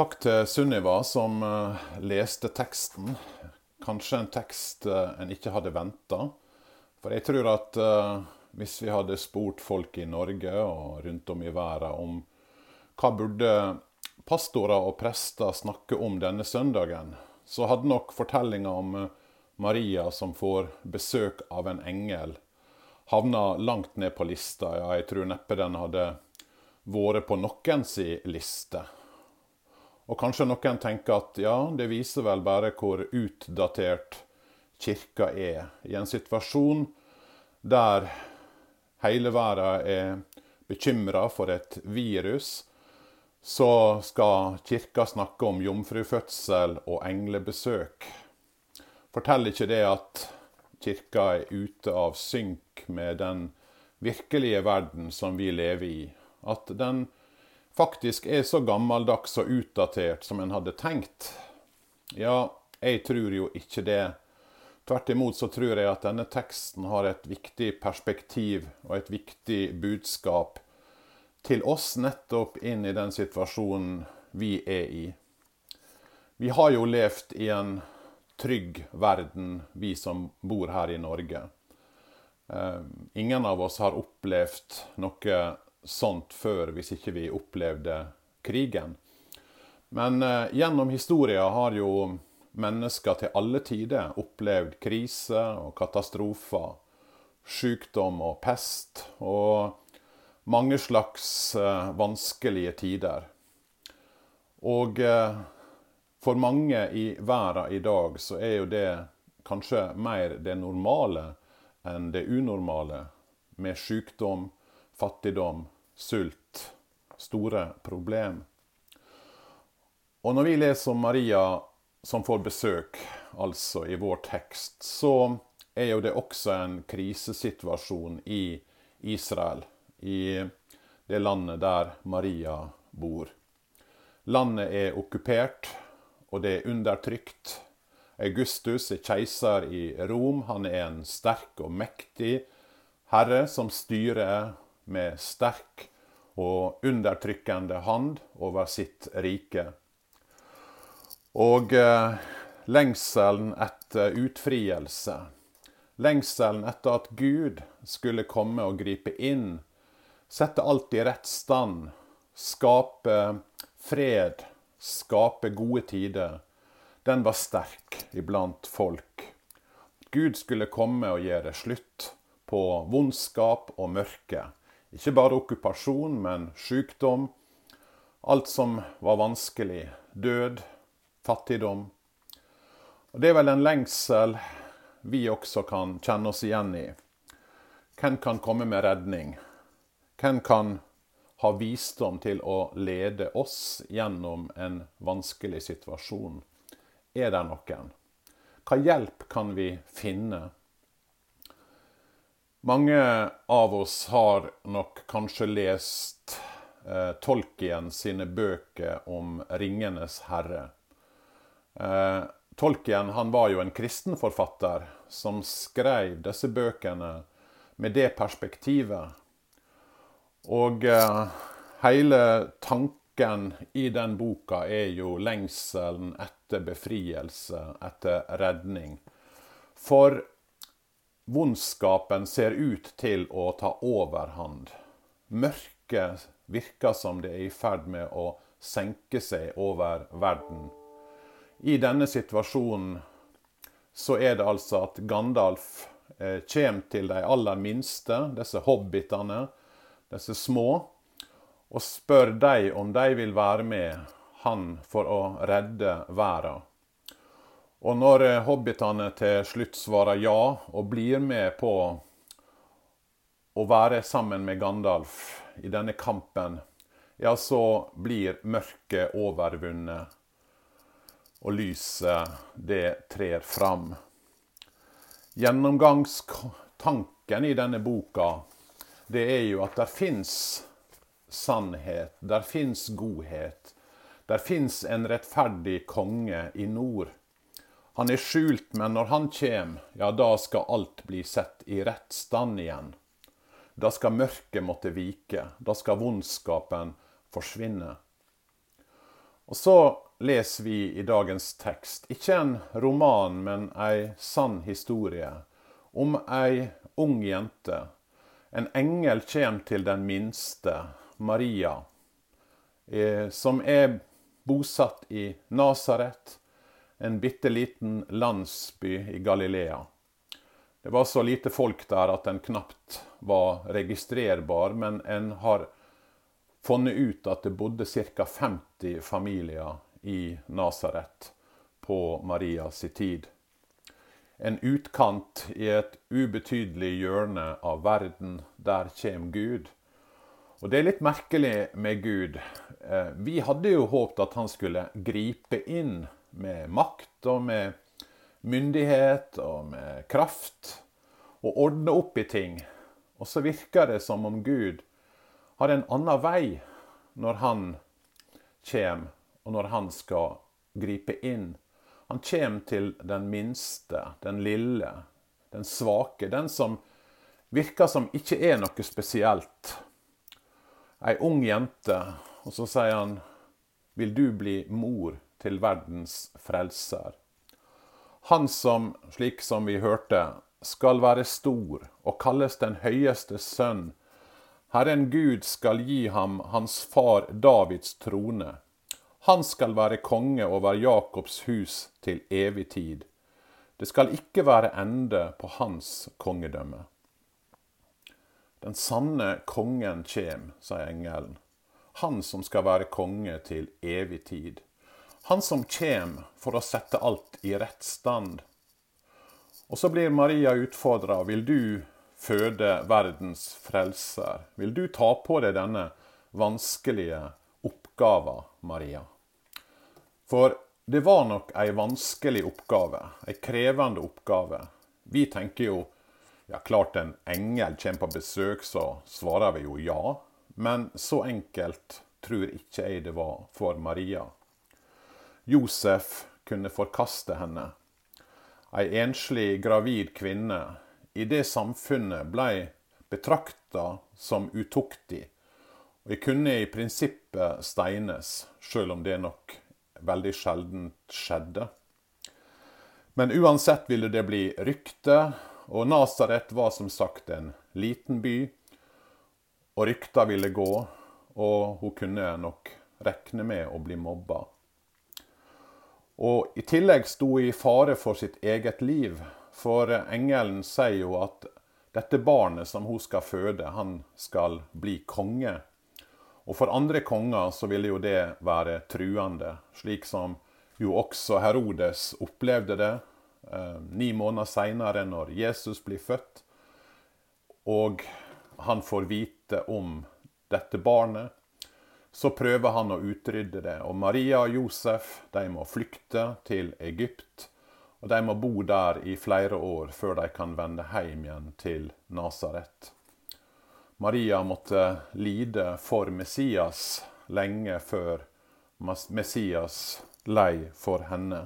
Takk til Sunniva som eh, leste teksten. Kanskje en tekst eh, en ikke hadde venta. For jeg tror at uh, hvis vi hadde spurt folk i Norge og rundt om i verden om hva burde pastorer og prester snakke om denne søndagen, så hadde nok fortellinga om Maria som får besøk av en engel, havna langt ned på lista. Ja, jeg tror neppe den hadde vært på noens liste. Og kanskje noen tenker at ja, det viser vel bare hvor utdatert kirka er. I en situasjon der hele verden er bekymra for et virus, så skal kirka snakke om jomfrufødsel og englebesøk. Forteller ikke det at kirka er ute av synk med den virkelige verden som vi lever i? At den faktisk er så gammeldags og utdatert som en hadde tenkt? Ja, jeg tror jo ikke det. Tvert imot så tror jeg at denne teksten har et viktig perspektiv og et viktig budskap til oss nettopp inn i den situasjonen vi er i. Vi har jo levd i en trygg verden, vi som bor her i Norge. Eh, ingen av oss har opplevd noe sånt før hvis ikke vi opplevde krigen. Men eh, gjennom historia har jo mennesker til alle tider opplevd kriser og katastrofer, sykdom og pest, og mange slags eh, vanskelige tider. Og eh, for mange i verden i dag så er jo det kanskje mer det normale enn det unormale, med sykdom, fattigdom, sult. Store problem. Og når vi leser om Maria som får besøk, altså i vår tekst, så er jo det også en krisesituasjon i Israel, i det landet der Maria bor. Landet er okkupert, og det er undertrykt. Augustus er keiser i Rom. Han er en sterk og mektig herre som styrer med sterk og undertrykkende hand over sitt rike. Og eh, lengselen etter utfrielse, lengselen etter at Gud skulle komme og gripe inn, sette alt i rett stand, skape fred, skape gode tider, den var sterk iblant folk. Gud skulle komme og gjøre slutt på vondskap og mørke. Ikke bare okkupasjon, men sykdom. Alt som var vanskelig. Død, fattigdom. Og Det er vel en lengsel vi også kan kjenne oss igjen i. Hvem kan komme med redning? Hvem kan ha visdom til å lede oss gjennom en vanskelig situasjon? Er det noen? Hva hjelp kan vi finne? Mange av oss har nok kanskje lest eh, Tolkien sine bøker om 'Ringenes herre'. Eh, Tolkien han var jo en kristen forfatter som skrev disse bøkene med det perspektivet. Og eh, hele tanken i den boka er jo lengselen etter befrielse, etter redning. For Vondskapen ser ut til å ta overhånd. Mørket virker som det er i ferd med å senke seg over verden. I denne situasjonen så er det altså at Gandalf eh, kommer til de aller minste, disse hobbitene, disse små, og spør dem om de vil være med han for å redde verden. Og når eh, hobbitene til slutt svarer ja og blir med på å være sammen med Gandalf i denne kampen, ja, så blir mørket overvunnet, og lyset, det trer fram. Gjennomgangstanken i denne boka, det er jo at det fins sannhet, der fins godhet. Der fins en rettferdig konge i nord han er skjult, men når han kjem, ja, da skal alt bli sett i rett stand igjen. Da skal mørket måtte vike, da skal vondskapen forsvinne. Og så leser vi i dagens tekst ikke en roman, men ei sann historie om ei ung jente. En engel kommer til den minste, Maria, eh, som er bosatt i Nasaret, en bitte liten landsby i Galilea. Det var så lite folk der at den knapt var registrerbar, men en har funnet ut at det bodde ca. 50 familier i Nasaret på Marias tid. En utkant i et ubetydelig hjørne av verden. Der kommer Gud. Og det er litt merkelig med Gud. Eh, vi hadde jo håpet at han skulle gripe inn med makt og med myndighet og med kraft og ordne opp i ting. Og så virker det som om Gud har en annen vei når han kommer, og når han skal gripe inn. Han kommer til den minste, den lille, den svake, den som virker som ikke er noe spesielt. Ei ung jente, og så sier han, 'Vil du bli mor til verdens frelser?' Han som, slik som vi hørte, skal være stor og kalles den høyeste sønn. Herren Gud skal gi ham hans far Davids trone. Han skal være konge over Jakobs hus til evig tid. Det skal ikke være ende på hans kongedømme. Den sanne kongen kjem, sier engelen. Han som skal være konge til evig tid. Han som kjem for å sette alt i rett stand og så blir Maria utfordra. Vil du føde verdens frelser? Vil du ta på deg denne vanskelige oppgava, Maria? For det var nok ei vanskelig oppgave, ei krevende oppgave. Vi tenker jo ja, klart en engel kommer på besøk, så svarer vi jo ja. Men så enkelt tror ikke jeg det var for Maria. Josef kunne forkaste henne ei enslig gravid kvinne i det samfunnet blei betrakta som utuktig. Og kunne i prinsippet steines, sjøl om det nok veldig sjelden skjedde. Men uansett ville det bli rykte, og Nasaret var som sagt en liten by. Og rykta ville gå, og hun kunne nok rekne med å bli mobba. Og i tillegg sto i fare for sitt eget liv. For engelen sier jo at dette barnet som hun skal føde, han skal bli konge. Og for andre konger så ville jo det være truende, slik som jo også Herodes opplevde det eh, ni måneder seinere, når Jesus blir født. Og han får vite om dette barnet. Så prøver han å utrydde det. Og Maria og Josef de må flykte til Egypt. Og de må bo der i flere år før de kan vende hjem igjen til Nasaret. Maria måtte lide for Messias lenge før Messias lei for henne.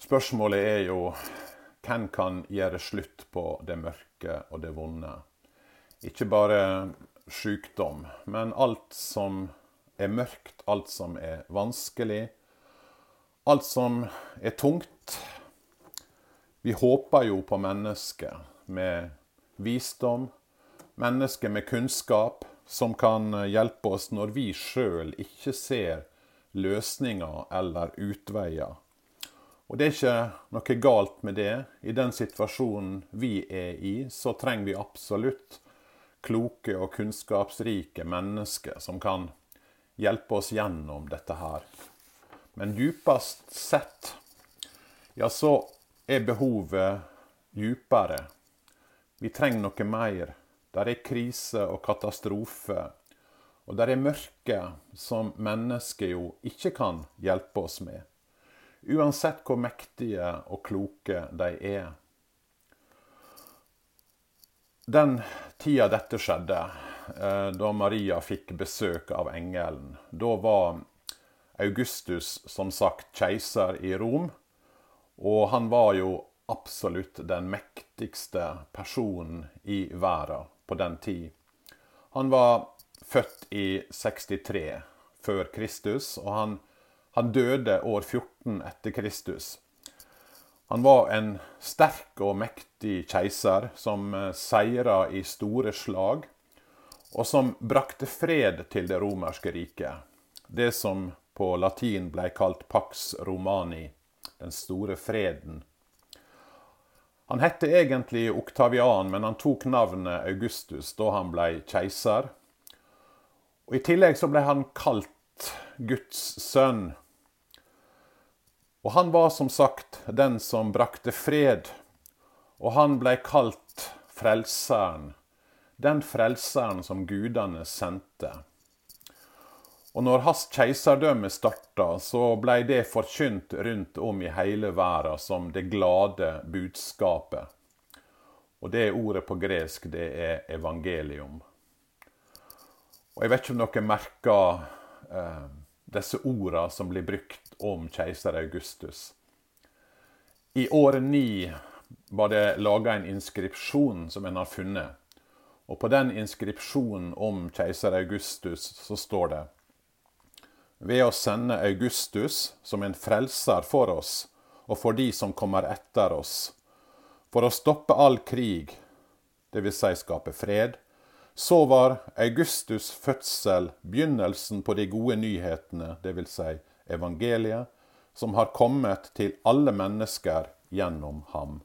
Spørsmålet er jo hvem kan gjøre slutt på det mørke og det vonde? Ikke bare sykdom. Men alt som er mørkt, alt som er vanskelig, alt som er tungt Vi håper jo på mennesker med visdom, mennesker med kunnskap, som kan hjelpe oss når vi sjøl ikke ser løsninger eller utveier. Og det er ikke noe galt med det. I den situasjonen vi er i, så trenger vi absolutt kloke og kunnskapsrike mennesker som kan hjelpe oss gjennom dette her. Men djupest sett, ja, så er behovet djupere. Vi trenger noe mer. Der er krise og katastrofe. Og der er mørke som mennesker jo ikke kan hjelpe oss med. Uansett hvor mektige og kloke de er. Den tida dette skjedde, eh, da Maria fikk besøk av engelen, da var Augustus som sagt keiser i Rom. Og han var jo absolutt den mektigste personen i verden på den tid. Han var født i 63, før Kristus, og han, han døde år 14 etter Kristus. Han var en sterk og mektig keiser som eh, seira i store slag, og som brakte fred til det romerske riket. Det som på latin ble kalt Pax Romani, den store freden. Han hette egentlig Oktavian, men han tok navnet Augustus da han ble keiser. Og I tillegg så ble han kalt Guds sønn. Og han var som sagt den som brakte fred, og han blei kalt Frelseren, den frelseren som gudene sendte. Og når hans keiserdømme starta, så blei det forkynt rundt om i hele verden som det glade budskapet. Og det ordet på gresk, det er evangelium. Og jeg vet ikke om dere merker eh, disse orda som blir brukt om keiser Augustus. I år ni var det laga en inskripsjon som en har funnet. Og på den inskripsjonen om keiser Augustus så står det Ved å sende Augustus som en frelser for oss og for de som kommer etter oss, for å stoppe all krig, dvs. Si skape fred, så var Augustus' fødsel begynnelsen på de gode nyhetene, dvs. Si evangeliet, som har kommet til alle mennesker gjennom ham.